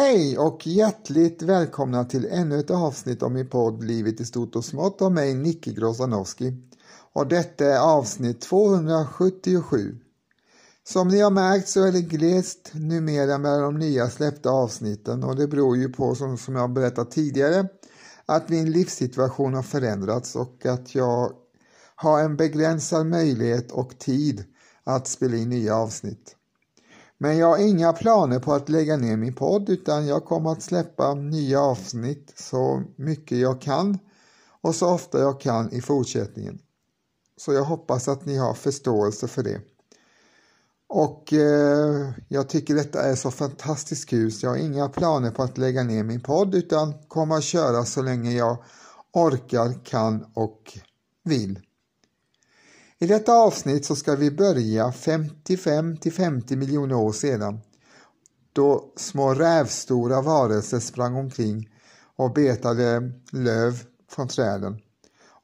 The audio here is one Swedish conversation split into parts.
Hej och hjärtligt välkomna till ännu ett avsnitt av min podd Livet i stort och smått av mig Nicke Grozanowski. Och detta är avsnitt 277. Som ni har märkt så är det glest numera med de nya släppta avsnitten och det beror ju på som, som jag berättat tidigare att min livssituation har förändrats och att jag har en begränsad möjlighet och tid att spela in nya avsnitt. Men jag har inga planer på att lägga ner min podd utan jag kommer att släppa nya avsnitt så mycket jag kan och så ofta jag kan i fortsättningen. Så jag hoppas att ni har förståelse för det. Och eh, jag tycker detta är så fantastiskt kul så jag har inga planer på att lägga ner min podd utan kommer att köra så länge jag orkar, kan och vill. I detta avsnitt så ska vi börja 55 till 50 miljoner år sedan då små rävstora varelser sprang omkring och betade löv från träden.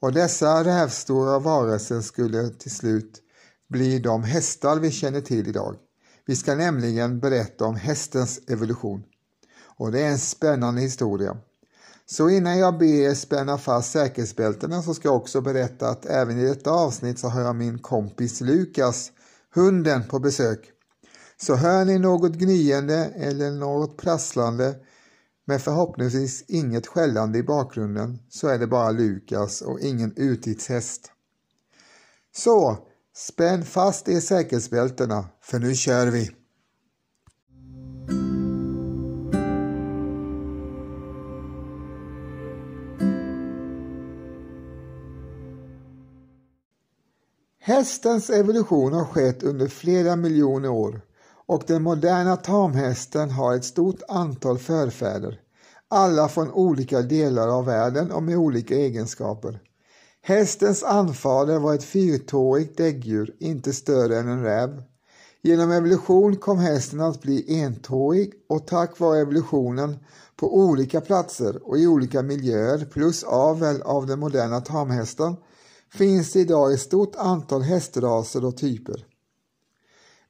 Och dessa rävstora varelser skulle till slut bli de hästar vi känner till idag. Vi ska nämligen berätta om hästens evolution. Och det är en spännande historia. Så innan jag ber er spänna fast säkerhetsbältena så ska jag också berätta att även i detta avsnitt så har jag min kompis Lukas, hunden, på besök. Så hör ni något gnyende eller något prasslande med förhoppningsvis inget skällande i bakgrunden så är det bara Lukas och ingen utitshäst. Så, spänn fast er säkerhetsbältena för nu kör vi! Hästens evolution har skett under flera miljoner år och den moderna tamhästen har ett stort antal förfäder, alla från olika delar av världen och med olika egenskaper. Hästens anfader var ett fyrtåigt däggdjur, inte större än en räv. Genom evolution kom hästen att bli entåig och tack vare evolutionen på olika platser och i olika miljöer plus avel av den moderna tamhästen finns det idag ett stort antal hästraser och typer.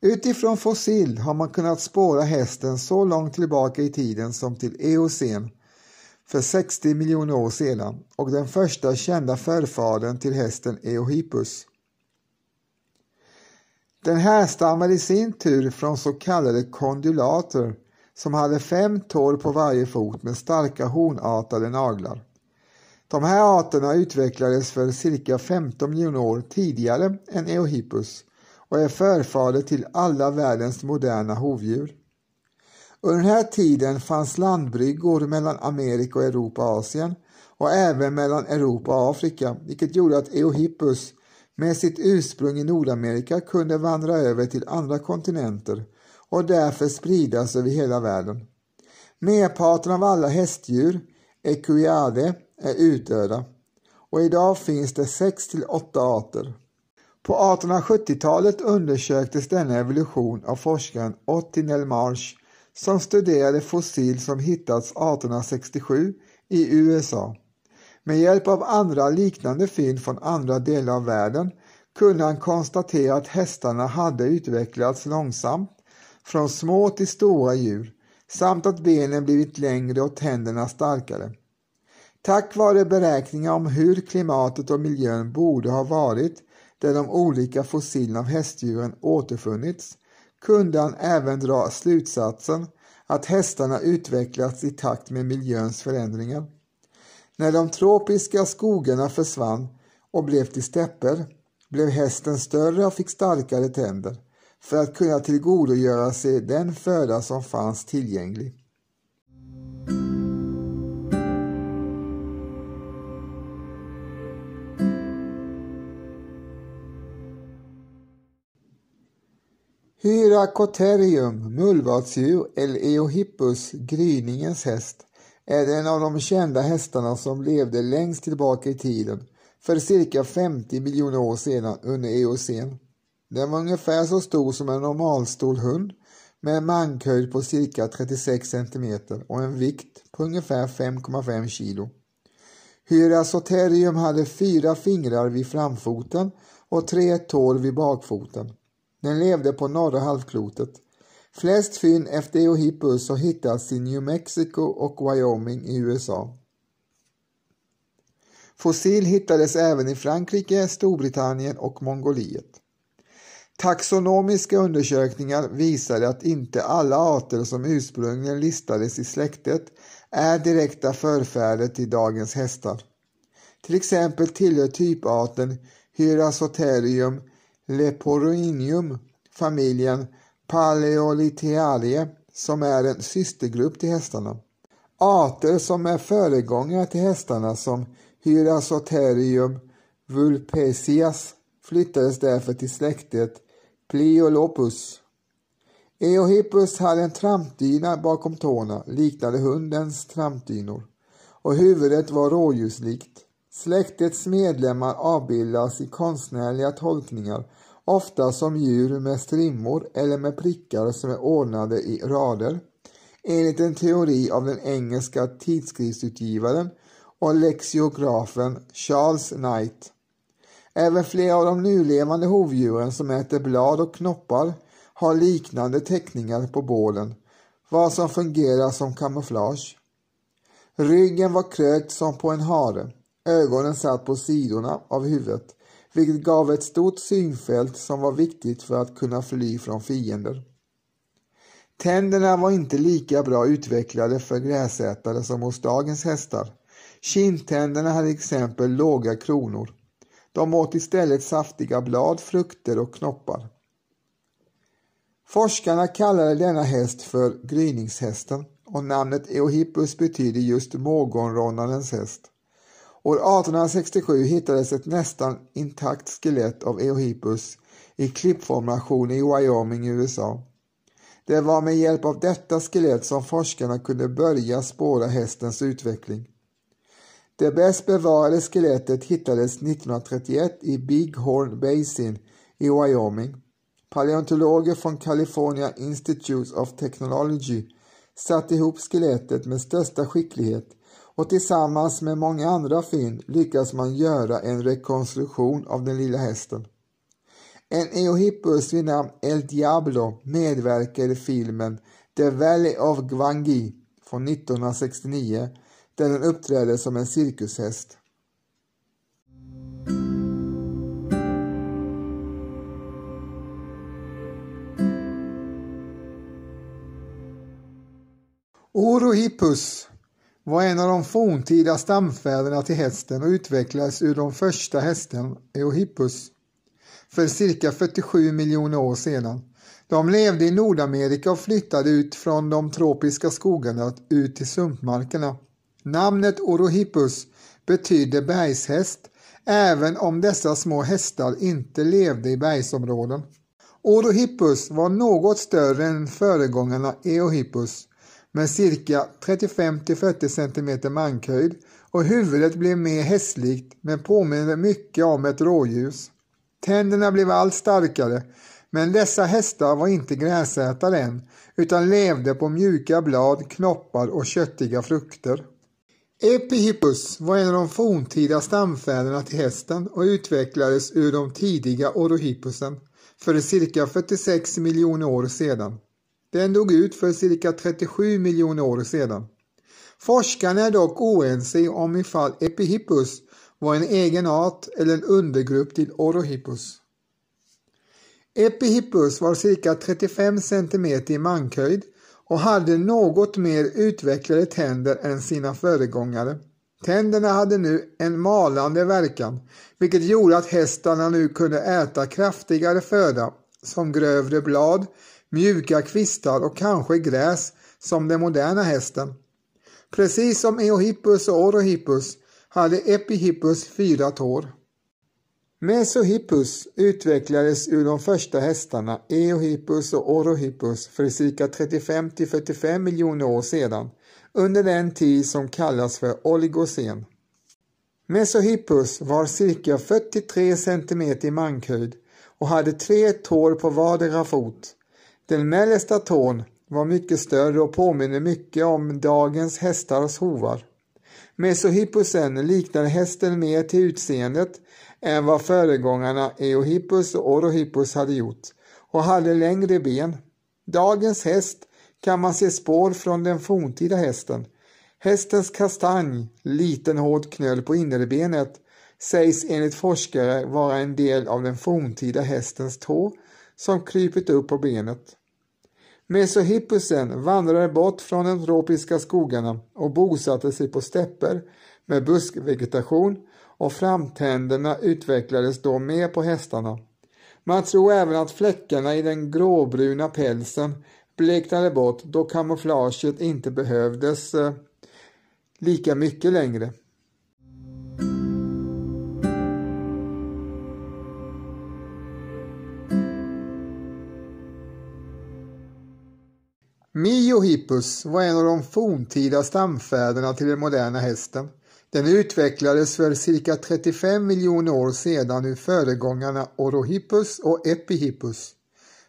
Utifrån fossil har man kunnat spåra hästen så långt tillbaka i tiden som till Eocen för 60 miljoner år sedan och den första kända förfadern till hästen Eohippus. Den härstammade i sin tur från så kallade kondulater som hade fem tår på varje fot med starka hornartade naglar. De här arterna utvecklades för cirka 15 miljoner år tidigare än Eohippus och är förfader till alla världens moderna hovdjur. Under den här tiden fanns landbryggor mellan Amerika och Europa och Asien och även mellan Europa och Afrika, vilket gjorde att Eohippus med sitt ursprung i Nordamerika kunde vandra över till andra kontinenter och därför spridas över hela världen. Merparten av alla hästdjur, Equiade, är utdöda och idag finns det 6 till 8 arter. På 1870-talet undersöktes denna evolution av forskaren Ottinel Marsh som studerade fossil som hittats 1867 i USA. Med hjälp av andra liknande fynd från andra delar av världen kunde han konstatera att hästarna hade utvecklats långsamt från små till stora djur samt att benen blivit längre och tänderna starkare. Tack vare beräkningar om hur klimatet och miljön borde ha varit där de olika fossilerna av hästdjuren återfunnits kunde han även dra slutsatsen att hästarna utvecklats i takt med miljöns förändringar. När de tropiska skogarna försvann och blev till stäpper blev hästen större och fick starkare tänder för att kunna tillgodogöra sig den föda som fanns tillgänglig. Hyracotherium, mullvadsdjur eller Eohippus, gryningens häst, är en av de kända hästarna som levde längst tillbaka i tiden, för cirka 50 miljoner år sedan under Eocen. Den var ungefär så stor som en normalstor hund med en mankhöjd på cirka 36 cm och en vikt på ungefär 5,5 kg. Hyrasoterium hade fyra fingrar vid framfoten och tre tår vid bakfoten. Den levde på norra halvklotet. Flest fynd efter Eohippus har hittats i New Mexico och Wyoming i USA. Fossil hittades även i Frankrike, Storbritannien och Mongoliet. Taxonomiska undersökningar visade att inte alla arter som ursprungligen listades i släktet är direkta förfäder till dagens hästar. Till exempel tillhör typarten Hyrasoterium leporinium familjen Paleolithiae som är en systergrupp till hästarna. Arter som är föregångare till hästarna som Hyrasoterium vulpesias flyttades därför till släktet Pliolopus. Eohippus hade en trampdyna bakom tårna, liknande hundens trampdynor, och huvudet var rådjurslikt. Släktets medlemmar avbildas i konstnärliga tolkningar, ofta som djur med strimmor eller med prickar som är ordnade i rader, enligt en teori av den engelska tidskriftsutgivaren och lexiografen Charles Knight. Även flera av de nulevande hovdjuren som äter blad och knoppar har liknande teckningar på bålen, vad som fungerar som kamouflage. Ryggen var krökt som på en hare. Ögonen satt på sidorna av huvudet, vilket gav ett stort synfält som var viktigt för att kunna fly från fiender. Tänderna var inte lika bra utvecklade för gräsätare som hos dagens hästar. Kindtänderna hade exempel låga kronor. De åt istället saftiga blad, frukter och knoppar. Forskarna kallade denna häst för gryningshästen och namnet Eohippus betyder just morgonronandens häst. År 1867 hittades ett nästan intakt skelett av Eohippus i klippformation i Wyoming i USA. Det var med hjälp av detta skelett som forskarna kunde börja spåra hästens utveckling. Det bäst bevarade skelettet hittades 1931 i Big Horn Basin i Wyoming. Paleontologer från California Institute of Technology satte ihop skelettet med största skicklighet och tillsammans med många andra fynd lyckas man göra en rekonstruktion av den lilla hästen. En Eohippus vid namn El Diablo medverkar i filmen The Valley of Gwangi från 1969 där den uppträder som en cirkushäst. Orohippus var en av de forntida stamfäderna till hästen och utvecklades ur de första hästen, Eohippus, för cirka 47 miljoner år sedan. De levde i Nordamerika och flyttade ut från de tropiska skogarna ut till sumpmarkerna. Namnet Orohippus betyder bergshäst, även om dessa små hästar inte levde i bergsområden. Orohippus var något större än föregångarna Eohippus med cirka 35-40 cm mankhöjd och huvudet blev mer hästlikt men påminner mycket om ett rådjurs. Tänderna blev allt starkare men dessa hästar var inte gräsätare än utan levde på mjuka blad, knoppar och köttiga frukter. Epihippus var en av de forntida stamfäderna till hästen och utvecklades ur de tidiga orohippusen för cirka 46 miljoner år sedan. Den dog ut för cirka 37 miljoner år sedan. Forskarna är dock oense om ifall Epihippus var en egen art eller en undergrupp till Orohippus. Epihippus var cirka 35 cm i mankhöjd och hade något mer utvecklade tänder än sina föregångare. Tänderna hade nu en malande verkan, vilket gjorde att hästarna nu kunde äta kraftigare föda som grövre blad, mjuka kvistar och kanske gräs som den moderna hästen. Precis som Eohippus och Orohippus hade Epihippus fyra tår. Mesohippus utvecklades ur de första hästarna Eohippus och Orohippus för cirka 35 till 45 miljoner år sedan under den tid som kallas för oligocen. Mesohippus var cirka 43 cm i mankhöjd och hade tre tår på vardera fot. Den mellersta tån var mycket större och påminner mycket om dagens hästars hovar. Mesohippusen liknade hästen mer till utseendet än vad föregångarna Eohippus och Orohippus hade gjort och hade längre ben. Dagens häst kan man se spår från den forntida hästen. Hästens kastanj, liten hård knöl på innerbenet, sägs enligt forskare vara en del av den forntida hästens tå som krypit upp på benet. Mesohippusen vandrade bort från de tropiska skogarna och bosatte sig på stäpper med buskvegetation och framtänderna utvecklades då mer på hästarna. Man tror även att fläckarna i den gråbruna pälsen bleknade bort då kamouflaget inte behövdes eh, lika mycket längre. Miohippus var en av de forntida stamfäderna till den moderna hästen. Den utvecklades för cirka 35 miljoner år sedan ur föregångarna Orohippus och Epihippus.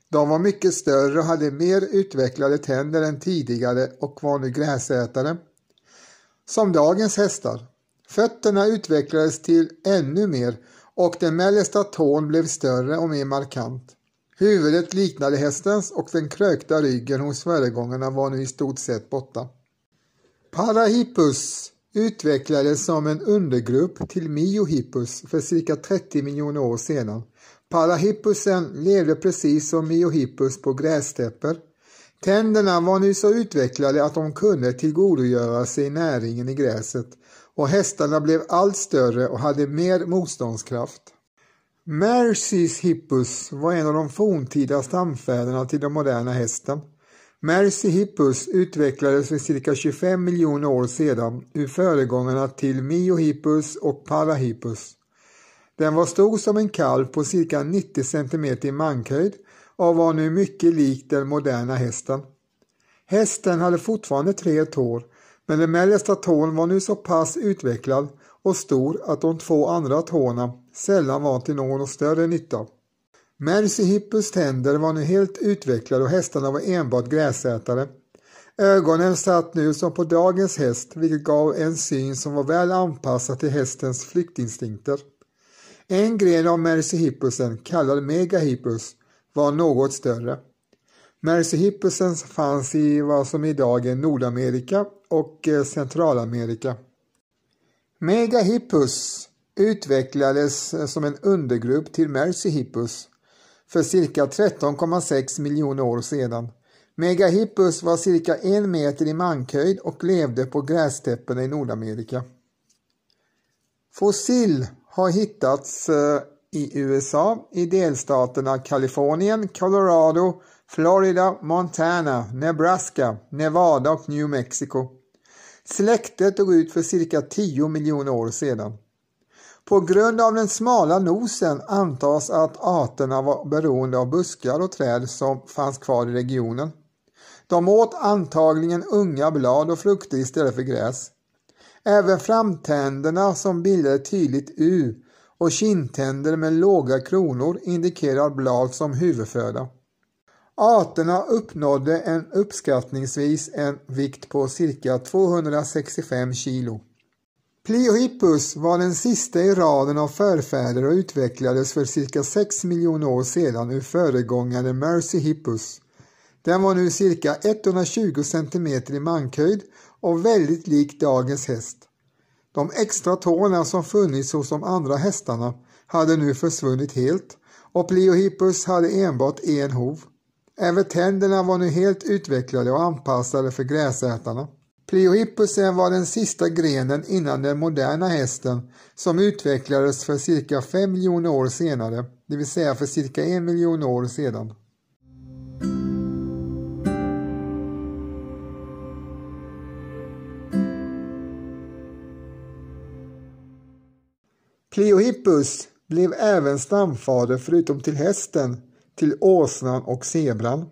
De var mycket större och hade mer utvecklade tänder än tidigare och var nu gräsätare. Som dagens hästar. Fötterna utvecklades till ännu mer och den mellersta tån blev större och mer markant. Huvudet liknade hästens och den krökta ryggen hos föregångarna var nu i stort sett borta. Parahippus utvecklades som en undergrupp till Miohippus för cirka 30 miljoner år sedan. Parahippusen levde precis som Miohippus på grästäpper. Tänderna var nu så utvecklade att de kunde tillgodogöra sig näringen i gräset och hästarna blev allt större och hade mer motståndskraft. Mercys hippus var en av de forntida stamfäderna till den moderna hästen. Mercy hippus utvecklades för cirka 25 miljoner år sedan ur föregångarna till Miohippus och Parahippus. Den var stor som en kalv på cirka 90 cm i mankhöjd och var nu mycket lik den moderna hästen. Hästen hade fortfarande tre tår, men den mellersta tån var nu så pass utvecklad och stor att de två andra tårna sällan var till någon större nytta. Mercyhippus tänder var nu helt utvecklade och hästarna var enbart gräsätare. Ögonen satt nu som på dagens häst vilket gav en syn som var väl anpassad till hästens flyktinstinkter. En gren av Mercyhippusen, kallad Megahippus, var något större. Mercyhippusen fanns i vad som idag är Nordamerika och Centralamerika. Megahippus utvecklades som en undergrupp till Mercyhippus för cirka 13,6 miljoner år sedan. Megahippus var cirka en meter i mankhöjd och levde på grästäpperna i Nordamerika. Fossil har hittats eh, i USA i delstaterna Kalifornien, Colorado, Florida, Montana, Nebraska, Nevada och New Mexico. Släktet dog ut för cirka 10 miljoner år sedan. På grund av den smala nosen antas att arterna var beroende av buskar och träd som fanns kvar i regionen. De åt antagligen unga blad och frukter istället för gräs. Även framtänderna som bildade tydligt U och kindtänder med låga kronor indikerar blad som huvudföda. Arterna uppnådde en uppskattningsvis en vikt på cirka 265 kilo. Pliohippus var den sista i raden av förfäder och utvecklades för cirka 6 miljoner år sedan ur föregångaren Mercyhippus. Den var nu cirka 120 cm i mankhöjd och väldigt lik dagens häst. De extra tårna som funnits hos de andra hästarna hade nu försvunnit helt och Pliohippus hade enbart en hov. Även tänderna var nu helt utvecklade och anpassade för gräsätarna. Pliohippusen var den sista grenen innan den moderna hästen som utvecklades för cirka 5 miljoner år senare, det vill säga för cirka 1 miljon år sedan. Pliohippus blev även stamfader förutom till hästen till åsnan och zebran.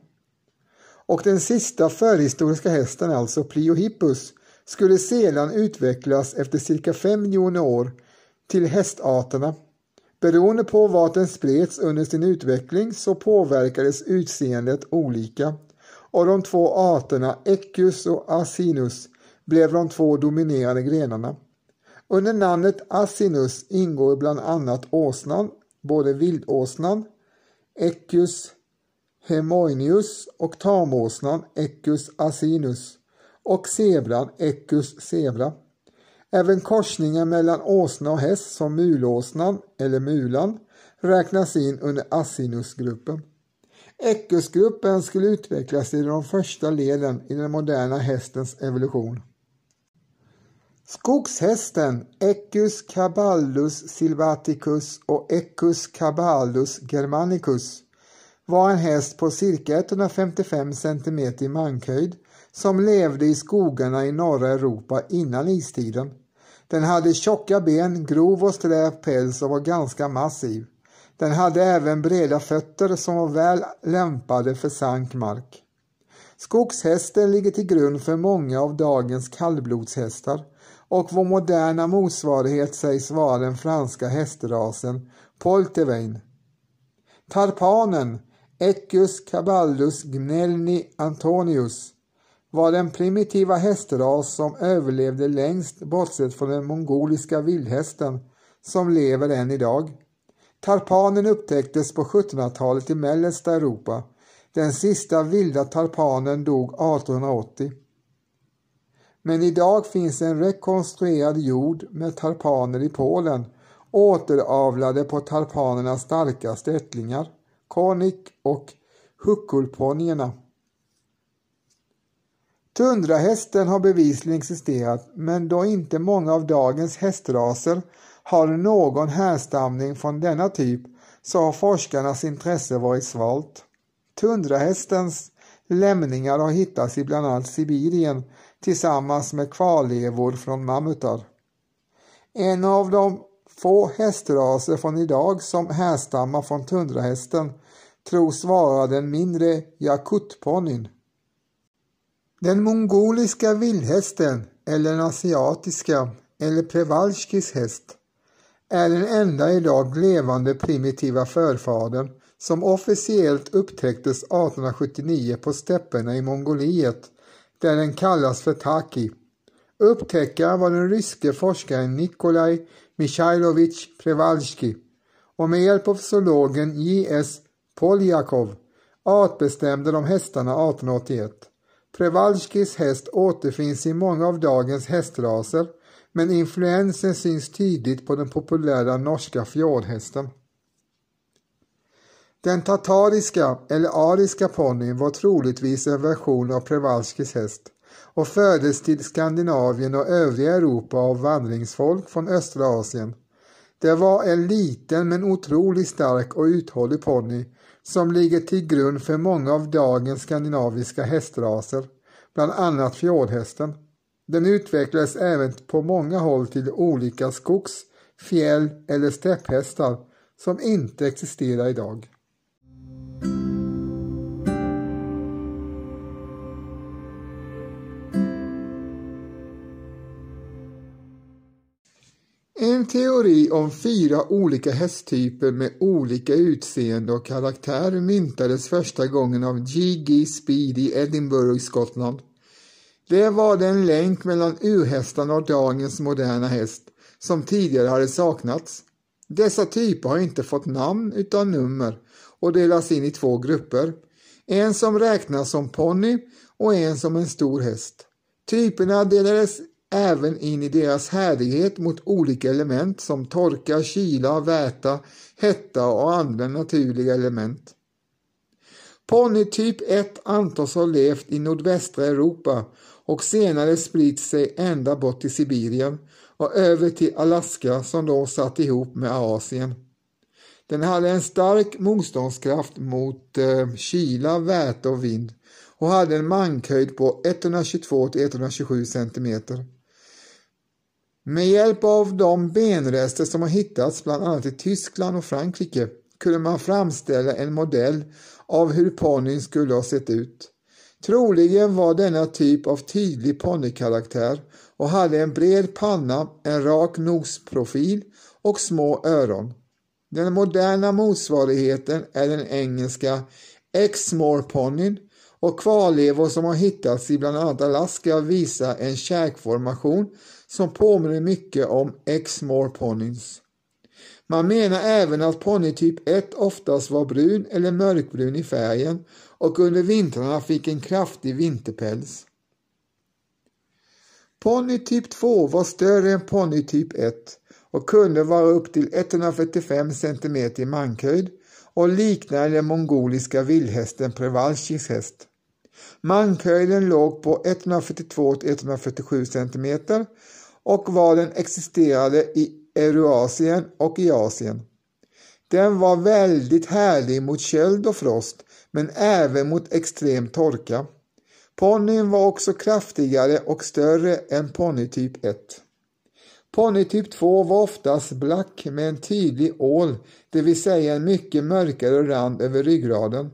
Och den sista förhistoriska hästen, alltså Pliohippus, skulle sedan utvecklas efter cirka 5 miljoner år till hästarterna. Beroende på vart den spreds under sin utveckling så påverkades utseendet olika och de två arterna Equus och Asinus blev de två dominerande grenarna. Under namnet Asinus ingår bland annat åsnan, både vildåsnan, Equus Hemoinius och tamåsnan Equus asinus och zebran Equus zebra. Även korsningen mellan åsna och häst som mulåsnan eller mulan räknas in under asinusgruppen. Equusgruppen skulle utvecklas i de första leden i den moderna hästens evolution. Skogshästen Equus caballus silvaticus och Equus caballus germanicus var en häst på cirka 155 cm i mankhöjd som levde i skogarna i norra Europa innan istiden. Den hade tjocka ben, grov och sträv päls och var ganska massiv. Den hade även breda fötter som var väl lämpade för sank mark. Skogshästen ligger till grund för många av dagens kallblodshästar och vår moderna motsvarighet sägs vara den franska hästrasen Poltervein. Tarpanen Equus caballus gnelni antonius var den primitiva hästras som överlevde längst bortsett från den mongoliska vildhästen som lever än idag. Tarpanen upptäcktes på 1700-talet i mellersta Europa. Den sista vilda tarpanen dog 1880. Men idag finns en rekonstruerad jord med tarpaner i Polen återavlade på tarpanernas starkaste ättlingar, konik och huckulponierna. Tundrahästen har bevisligen existerat men då inte många av dagens hästraser har någon härstamning från denna typ så har forskarnas intresse varit svalt. Tundrahästens lämningar har hittats i bland annat Sibirien tillsammans med kvarlevor från mammutar. En av de få hästraser från idag som härstammar från tundrahästen tros vara den mindre jakutponnyn. Den mongoliska vildhästen eller den asiatiska eller Prevalskis häst är den enda idag levande primitiva förfadern som officiellt upptäcktes 1879 på stäpperna i Mongoliet där den kallas för Taki. Upptäckaren var den ryske forskaren Nikolaj Michailovich Prevalski och med hjälp av zoologen J.S. Poljakov artbestämde de hästarna 1881. Prevalskys häst återfinns i många av dagens hästraser men influensen syns tydligt på den populära norska fjordhästen. Den tatariska eller ariska ponnyn var troligtvis en version av Przewalskis häst och fördes till Skandinavien och övriga Europa av vandringsfolk från östra Asien. Det var en liten men otroligt stark och uthållig ponny som ligger till grund för många av dagens skandinaviska hästraser, bland annat fjordhästen. Den utvecklades även på många håll till olika skogs-, fjäll eller stäpphästar som inte existerar idag. En teori om fyra olika hästtyper med olika utseende och karaktär myntades första gången av G.G. Speed i Edinburgh i Skottland. Det var den länk mellan urhästarna och dagens moderna häst som tidigare hade saknats. Dessa typer har inte fått namn utan nummer och delas in i två grupper. En som räknas som ponny och en som en stor häst. Typerna delades även in i deras härdighet mot olika element som torka, kyla, väta, hetta och andra naturliga element. Ponnytyp 1 antas ha levt i nordvästra Europa och senare spritt sig ända bort till Sibirien och över till Alaska som då satt ihop med Asien. Den hade en stark motståndskraft mot eh, kyla, väte och vind och hade en mankhöjd på 122 127 cm. Med hjälp av de benrester som har hittats bland annat i Tyskland och Frankrike kunde man framställa en modell av hur ponnyn skulle ha sett ut. Troligen var denna typ av tydlig ponnykaraktär och hade en bred panna, en rak nosprofil och små öron. Den moderna motsvarigheten är den engelska Exmoor-ponnyn och kvarlevor som har hittats i bland annat Alaska visar en käkformation som påminner mycket om Exmoor ponnyns. Man menar även att ponnytyp 1 oftast var brun eller mörkbrun i färgen och under vintrarna fick en kraftig vinterpäls. Ponnytyp 2 var större än ponnytyp 1 och kunde vara upp till 145 cm i mankhöjd och liknade den mongoliska vildhästen Prevalskis häst. Mankhöjden låg på 142-147 cm och var den existerade i Eurasien och i Asien. Den var väldigt härlig mot köld och frost men även mot extrem torka. Ponnyn var också kraftigare och större än ponnytyp 1. Ponnytyp 2 var oftast black med en tydlig ål, det vill säga en mycket mörkare rand över ryggraden.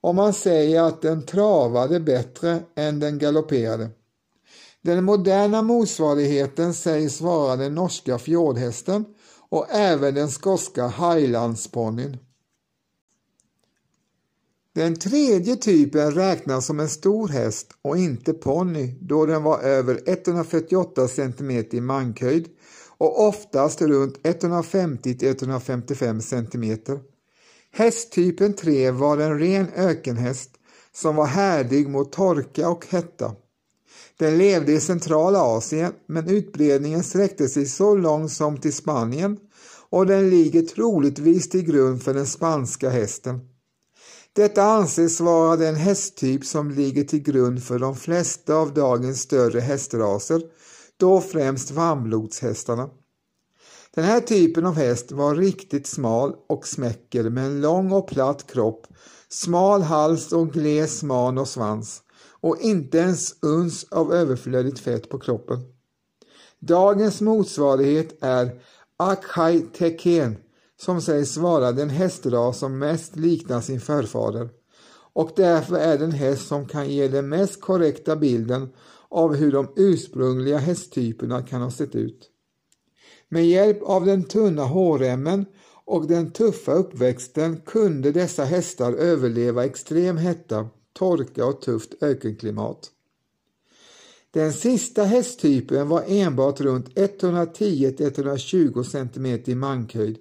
Och man säger att den travade bättre än den galopperade. Den moderna motsvarigheten sägs vara den norska fjordhästen och även den skotska highlandsponnyn. Den tredje typen räknas som en stor häst och inte ponny då den var över 148 cm i mankhöjd och oftast runt 150-155 cm. Hästtypen 3 var en ren ökenhäst som var härdig mot torka och hetta. Den levde i centrala Asien men utbredningen sträckte sig så långt som till Spanien och den ligger troligtvis till grund för den spanska hästen. Detta anses vara den hästtyp som ligger till grund för de flesta av dagens större hästraser, då främst varmblodshästarna. Den här typen av häst var riktigt smal och smäcker med en lång och platt kropp, smal hals och gles man och svans och inte ens uns av överflödigt fett på kroppen. Dagens motsvarighet är Akhai Teken som sägs vara den hästras som mest liknar sin förfader och därför är den häst som kan ge den mest korrekta bilden av hur de ursprungliga hästtyperna kan ha sett ut. Med hjälp av den tunna hårremmen och den tuffa uppväxten kunde dessa hästar överleva extrem hetta, torka och tufft ökenklimat. Den sista hästtypen var enbart runt 110-120 cm i mankhöjd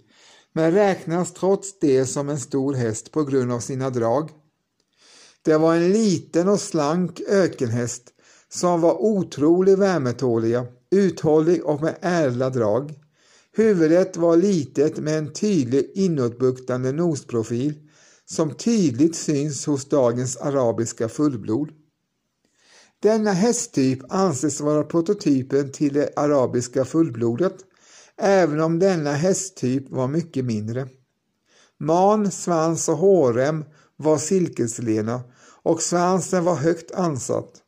men räknas trots det som en stor häst på grund av sina drag. Det var en liten och slank ökenhäst som var otroligt värmetåliga, uthållig och med ädla drag. Huvudet var litet med en tydlig inåtbuktande nosprofil som tydligt syns hos dagens arabiska fullblod. Denna hästtyp anses vara prototypen till det arabiska fullblodet även om denna hästtyp var mycket mindre. Man, svans och hårrem var silkeslena och svansen var högt ansatt.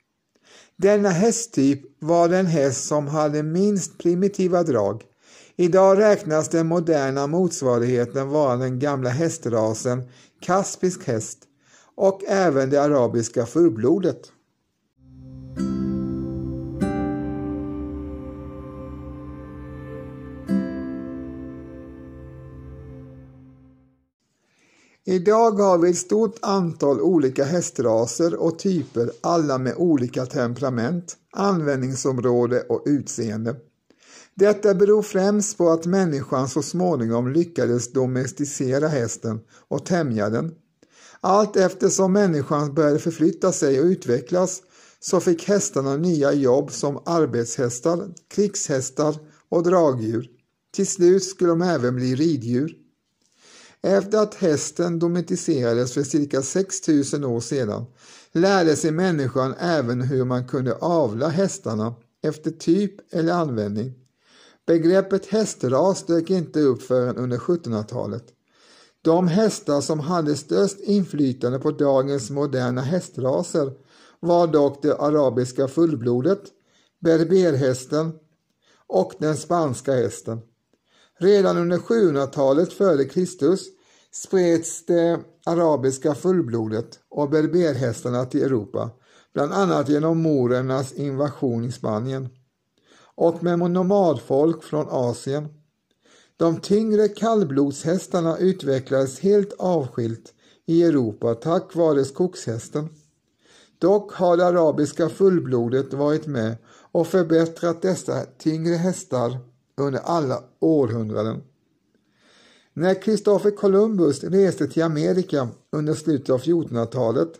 Denna hästtyp var den häst som hade minst primitiva drag. Idag räknas den moderna motsvarigheten vara den gamla hästrasen kaspisk häst och även det arabiska fullblodet. Idag har vi ett stort antal olika hästraser och typer, alla med olika temperament, användningsområde och utseende. Detta beror främst på att människan så småningom lyckades domesticera hästen och tämja den. Allt eftersom människan började förflytta sig och utvecklas så fick hästarna nya jobb som arbetshästar, krigshästar och dragdjur. Till slut skulle de även bli riddjur. Efter att hästen domesticerades för cirka 6000 år sedan lärde sig människan även hur man kunde avla hästarna efter typ eller användning. Begreppet hästras dök inte upp förrän under 1700-talet. De hästar som hade störst inflytande på dagens moderna hästraser var dock det arabiska fullblodet, berberhästen och den spanska hästen. Redan under 700-talet före Kristus spreds det arabiska fullblodet och berberhästarna till Europa, bland annat genom morernas invasion i Spanien och med nomadfolk från Asien. De tyngre kallblodshästarna utvecklades helt avskilt i Europa tack vare skogshästen. Dock har det arabiska fullblodet varit med och förbättrat dessa tyngre hästar under alla århundraden. När Kristoffer Columbus reste till Amerika under slutet av 1400-talet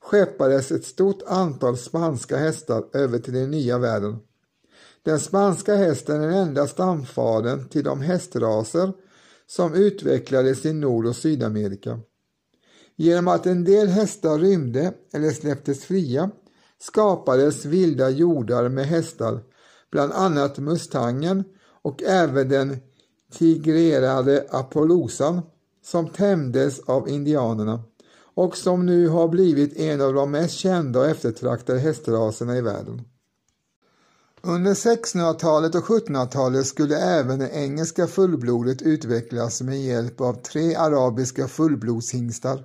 skeppades ett stort antal spanska hästar över till den nya världen. Den spanska hästen är den enda stamfadern till de hästraser som utvecklades i Nord och Sydamerika. Genom att en del hästar rymde eller släpptes fria skapades vilda jordar med hästar, bland annat mustangen och även den tigrerade apollosan som tämjdes av indianerna och som nu har blivit en av de mest kända och eftertraktade hästraserna i världen. Under 1600-talet och 1700-talet skulle även det engelska fullblodet utvecklas med hjälp av tre arabiska fullblodshingstar.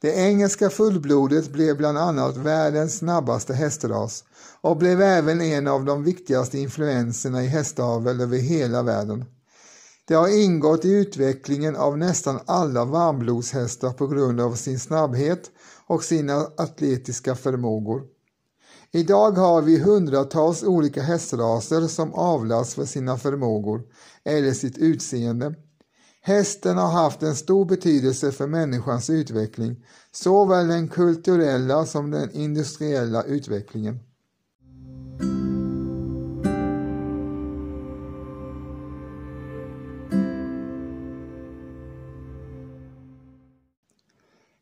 Det engelska fullblodet blev bland annat världens snabbaste hästras och blev även en av de viktigaste influenserna i hästavel över hela världen. Det har ingått i utvecklingen av nästan alla varmblodshästar på grund av sin snabbhet och sina atletiska förmågor. Idag har vi hundratals olika hästraser som avlas för sina förmågor eller sitt utseende. Hästen har haft en stor betydelse för människans utveckling, såväl den kulturella som den industriella utvecklingen.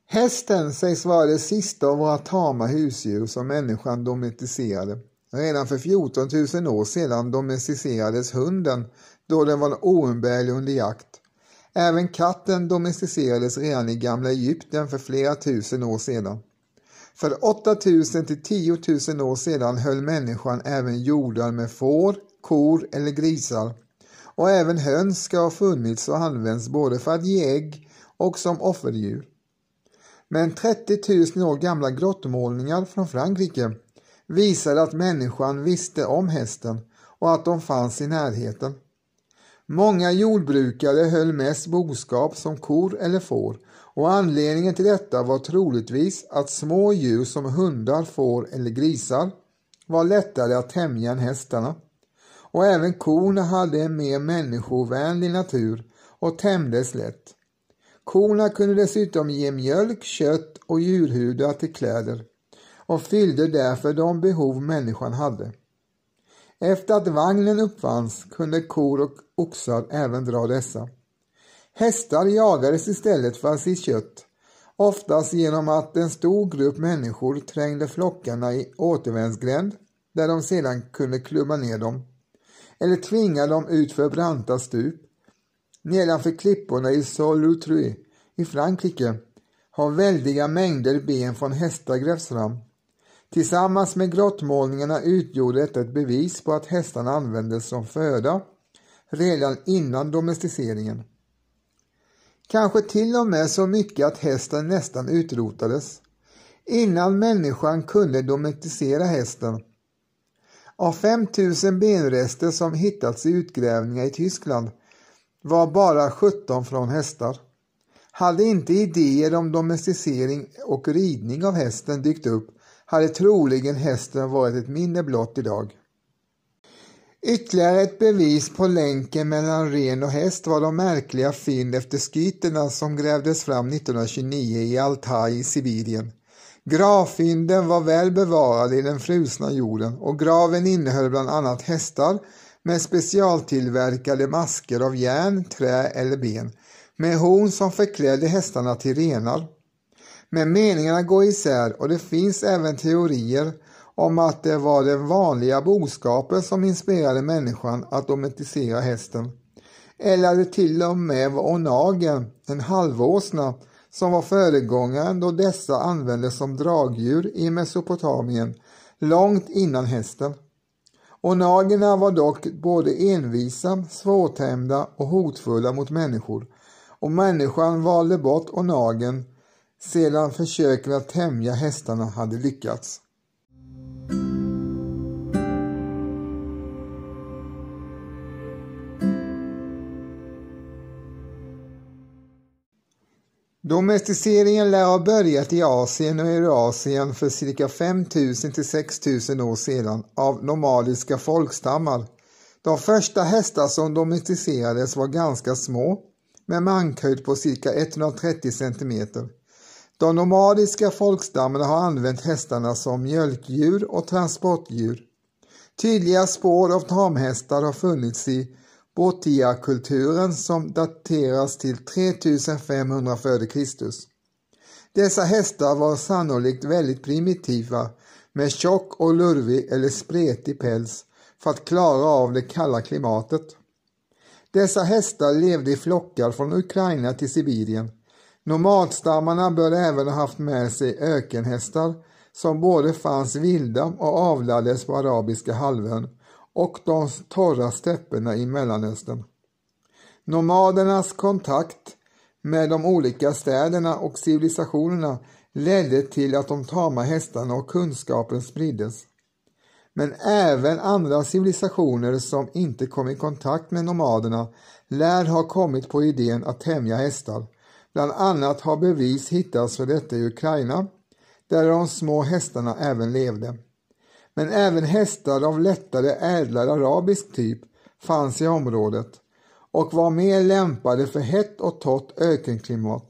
Hästen sägs vara det sista av våra tama husdjur som människan domesticerade. Redan för 14 000 år sedan domesticerades hunden då den var oumbärlig under jakt. Även katten domesticerades redan i gamla Egypten för flera tusen år sedan. För 8000 till 10 000 år sedan höll människan även jordar med får, kor eller grisar. Och även höns ska ha funnits och använts både för att ge ägg och som offerdjur. Men 30 000 år gamla grottmålningar från Frankrike visade att människan visste om hästen och att de fanns i närheten. Många jordbrukare höll mest boskap som kor eller får och anledningen till detta var troligtvis att små djur som hundar, får eller grisar var lättare att tämja än hästarna. Och även korna hade en mer människovänlig natur och tämjdes lätt. Korna kunde dessutom ge mjölk, kött och djurhudar till kläder och fyllde därför de behov människan hade. Efter att vagnen uppfanns kunde kor och oxar även dra dessa. Hästar jagades istället för sitt kött, oftast genom att en stor grupp människor trängde flockarna i återvändsgränd där de sedan kunde klubba ner dem, eller tvinga dem ut för branta stup Nedanför klipporna i Solutry i Frankrike har väldiga mängder ben från hästar grävts fram. Tillsammans med grottmålningarna utgjorde detta ett bevis på att hästarna användes som föda redan innan domesticeringen. Kanske till och med så mycket att hästen nästan utrotades innan människan kunde domesticera hästen. Av 5000 benrester som hittats i utgrävningar i Tyskland var bara 17 från hästar. Hade inte idéer om domesticering och ridning av hästen dykt upp hade troligen hästen varit ett minne blott idag. Ytterligare ett bevis på länken mellan ren och häst var de märkliga fynd efter skyterna som grävdes fram 1929 i Altaj i Sibirien. Gravfynden var väl bevarade i den frusna jorden och graven innehöll bland annat hästar med specialtillverkade masker av järn, trä eller ben med horn som förklädde hästarna till renar. Men meningarna går isär och det finns även teorier om att det var den vanliga boskapen som inspirerade människan att domesticera hästen. Eller att det till och med var onagen, en halvåsna, som var föregångaren då dessa användes som dragdjur i Mesopotamien långt innan hästen. Onagerna var dock både envisa, svårtämda och hotfulla mot människor och människan valde bort onagen sedan försöken att tämja hästarna hade lyckats. Domesticeringen lär ha börjat i Asien och Eurasien för cirka 5000 till 6000 år sedan av nomadiska folkstammar. De första hästar som domesticerades var ganska små, med mankhöjd på cirka 130 cm. De nomadiska folkstammarna har använt hästarna som mjölkdjur och transportdjur. Tydliga spår av tamhästar har funnits i Botia-kulturen som dateras till 3500 f.Kr. Dessa hästar var sannolikt väldigt primitiva med tjock och lurvig eller spretig päls för att klara av det kalla klimatet. Dessa hästar levde i flockar från Ukraina till Sibirien. Nomadstammarna bör även ha haft med sig ökenhästar som både fanns vilda och avlades på arabiska halvön och de torra stäpperna i Mellanöstern. Nomadernas kontakt med de olika städerna och civilisationerna ledde till att de tama hästarna och kunskapen spriddes. Men även andra civilisationer som inte kom i kontakt med nomaderna lär ha kommit på idén att tämja hästar. Bland annat har bevis hittats för detta i Ukraina, där de små hästarna även levde. Men även hästar av lättare ädlare arabisk typ fanns i området och var mer lämpade för hett och torrt ökenklimat.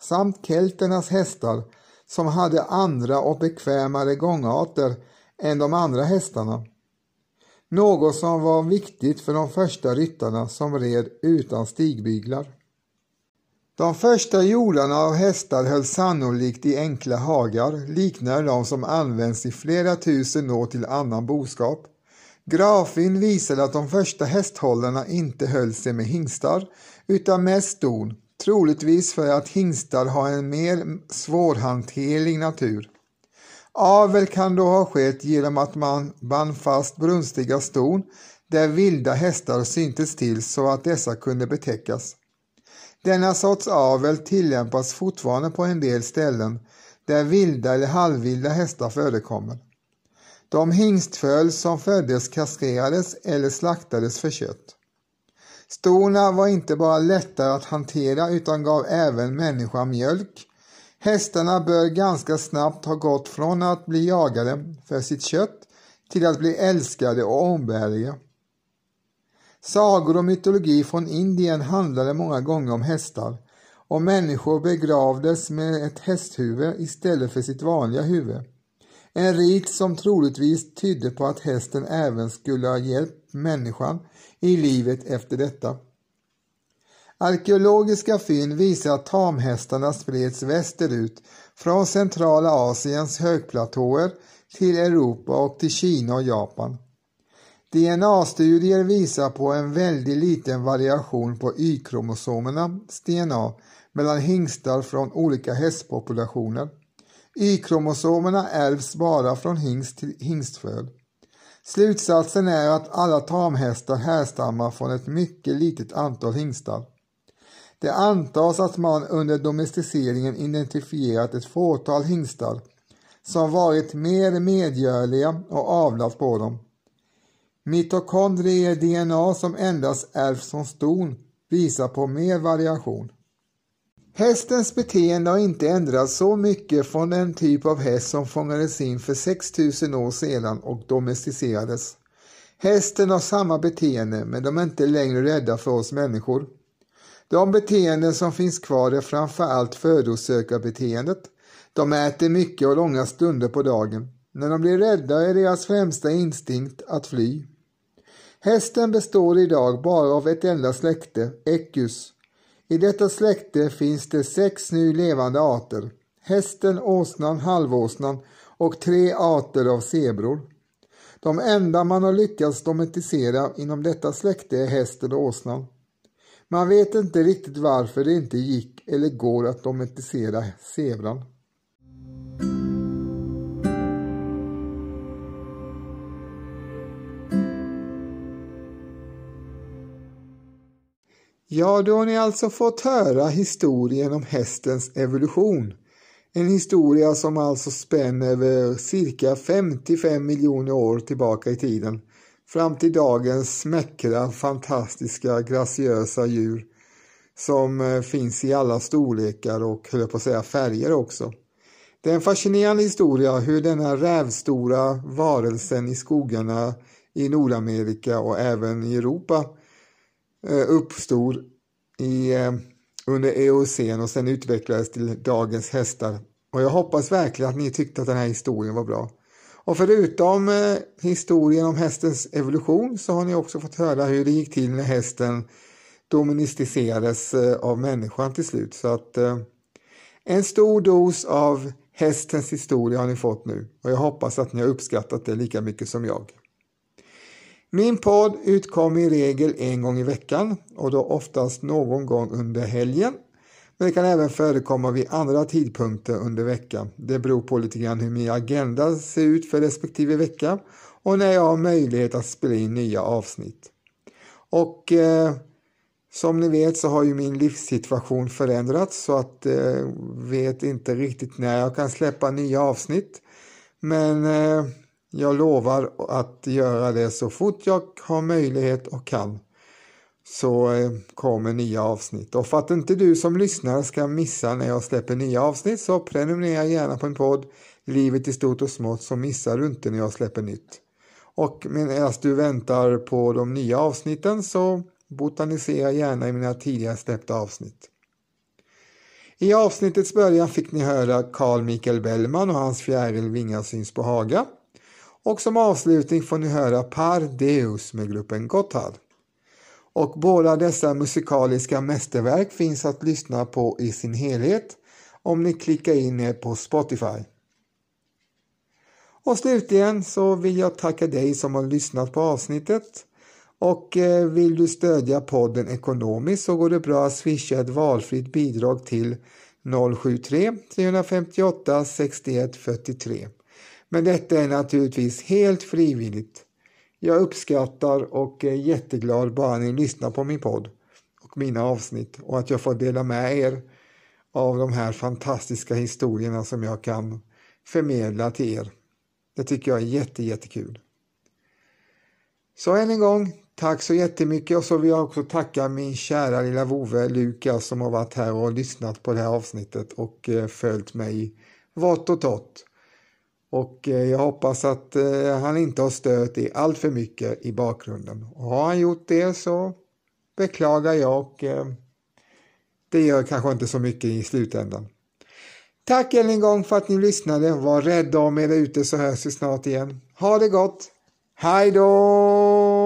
Samt kelternas hästar som hade andra och bekvämare gångarter än de andra hästarna. Något som var viktigt för de första ryttarna som red utan stigbyglar. De första jordarna av hästar höll sannolikt i enkla hagar, liknande de som används i flera tusen år till annan boskap. Grafin visade att de första hästhållarna inte höll sig med hingstar utan med ston, troligtvis för att hingstar har en mer svårhanterlig natur. Avel kan då ha skett genom att man band fast brunstiga ston där vilda hästar syntes till så att dessa kunde betäckas. Denna sorts avel tillämpas fortfarande på en del ställen där vilda eller halvvilda hästar förekommer. De hingstföl som föddes kastrerades eller slaktades för kött. Stona var inte bara lättare att hantera utan gav även människan mjölk. Hästarna bör ganska snabbt ha gått från att bli jagade för sitt kött till att bli älskade och ombärliga. Sagor och mytologi från Indien handlade många gånger om hästar och människor begravdes med ett hästhuvud istället för sitt vanliga huvud. En rit som troligtvis tydde på att hästen även skulle ha hjälpt människan i livet efter detta. Arkeologiska fynd visar att tamhästarna spreds västerut från centrala Asiens högplatåer till Europa och till Kina och Japan. DNA-studier visar på en väldigt liten variation på Y-kromosomernas DNA mellan hingstar från olika hästpopulationer. Y-kromosomerna ärvs bara från hingst till hingstföl. Slutsatsen är att alla tamhästar härstammar från ett mycket litet antal hingstar. Det antas att man under domesticeringen identifierat ett fåtal hingstar som varit mer medgörliga och avlat på dem. Mitokondrier-DNA som endast ärvs från ston visar på mer variation. Hästens beteende har inte ändrats så mycket från den typ av häst som fångades in för 6000 år sedan och domesticerades. Hästen har samma beteende men de är inte längre rädda för oss människor. De beteenden som finns kvar är framför allt födosökarbeteendet. De äter mycket och långa stunder på dagen. När de blir rädda är deras främsta instinkt att fly. Hästen består idag bara av ett enda släkte, Equus. I detta släkte finns det sex nu levande arter. Hästen, åsnan, halvåsnan och tre arter av zebror. De enda man har lyckats domesticera inom detta släkte är hästen och åsnan. Man vet inte riktigt varför det inte gick eller går att domesticera zebran. Ja, då har ni alltså fått höra historien om hästens evolution. En historia som alltså spänner över cirka 55 miljoner år tillbaka i tiden fram till dagens smäckra, fantastiska, graciösa djur som eh, finns i alla storlekar och höll på att säga färger också. Det är en fascinerande historia hur denna rävstora varelsen i skogarna i Nordamerika och även i Europa Eh, uppstod i, eh, under Eocen och sen utvecklades till dagens hästar. Och jag hoppas verkligen att ni tyckte att den här historien var bra. Och förutom eh, historien om hästens evolution så har ni också fått höra hur det gick till när hästen domesticerades av människan till slut. Så att en stor dos av hästens historia har ni fått nu och jag hoppas att ni har uppskattat det lika mycket som jag. Min podd utkommer i regel en gång i veckan och då oftast någon gång under helgen. Men det kan även förekomma vid andra tidpunkter under veckan. Det beror på lite grann hur min agenda ser ut för respektive vecka och när jag har möjlighet att spela in nya avsnitt. Och eh, som ni vet så har ju min livssituation förändrats så att eh, vet inte riktigt när jag kan släppa nya avsnitt. Men eh, jag lovar att göra det så fort jag har möjlighet och kan. Så eh, kommer nya avsnitt. Och för att inte du som lyssnar ska missa när jag släpper nya avsnitt så prenumerera gärna på en podd Livet i stort och smått så missar du inte när jag släpper nytt. Och medan du väntar på de nya avsnitten så botanisera gärna i mina tidigare släppta avsnitt. I avsnittets början fick ni höra Carl Michael Bellman och hans fjäril Vingar syns på Haga. Och som avslutning får ni höra Par Deus med gruppen Gotthard. Och båda dessa musikaliska mästerverk finns att lyssna på i sin helhet om ni klickar in er på Spotify. Och slutligen så vill jag tacka dig som har lyssnat på avsnittet. Och eh, vill du stödja podden ekonomiskt så går det bra att swisha ett valfritt bidrag till 073 358 61 43. Men detta är naturligtvis helt frivilligt. Jag uppskattar och är jätteglad bara ni lyssnar på min podd och mina avsnitt och att jag får dela med er av de här fantastiska historierna som jag kan förmedla till er. Det tycker jag är jätte, jättekul. Så än en gång, tack så jättemycket och så vill jag också tacka min kära lilla vovve Lukas som har varit här och lyssnat på det här avsnittet och eh, följt mig vått och tott. Och eh, jag hoppas att eh, han inte har stört i allt för mycket i bakgrunden. Och har han gjort det så beklagar jag och eh, det gör kanske inte så mycket i slutändan. Tack än en gång för att ni lyssnade. Var rädda om er ute så hörs vi snart igen. Ha det gott! Hej då!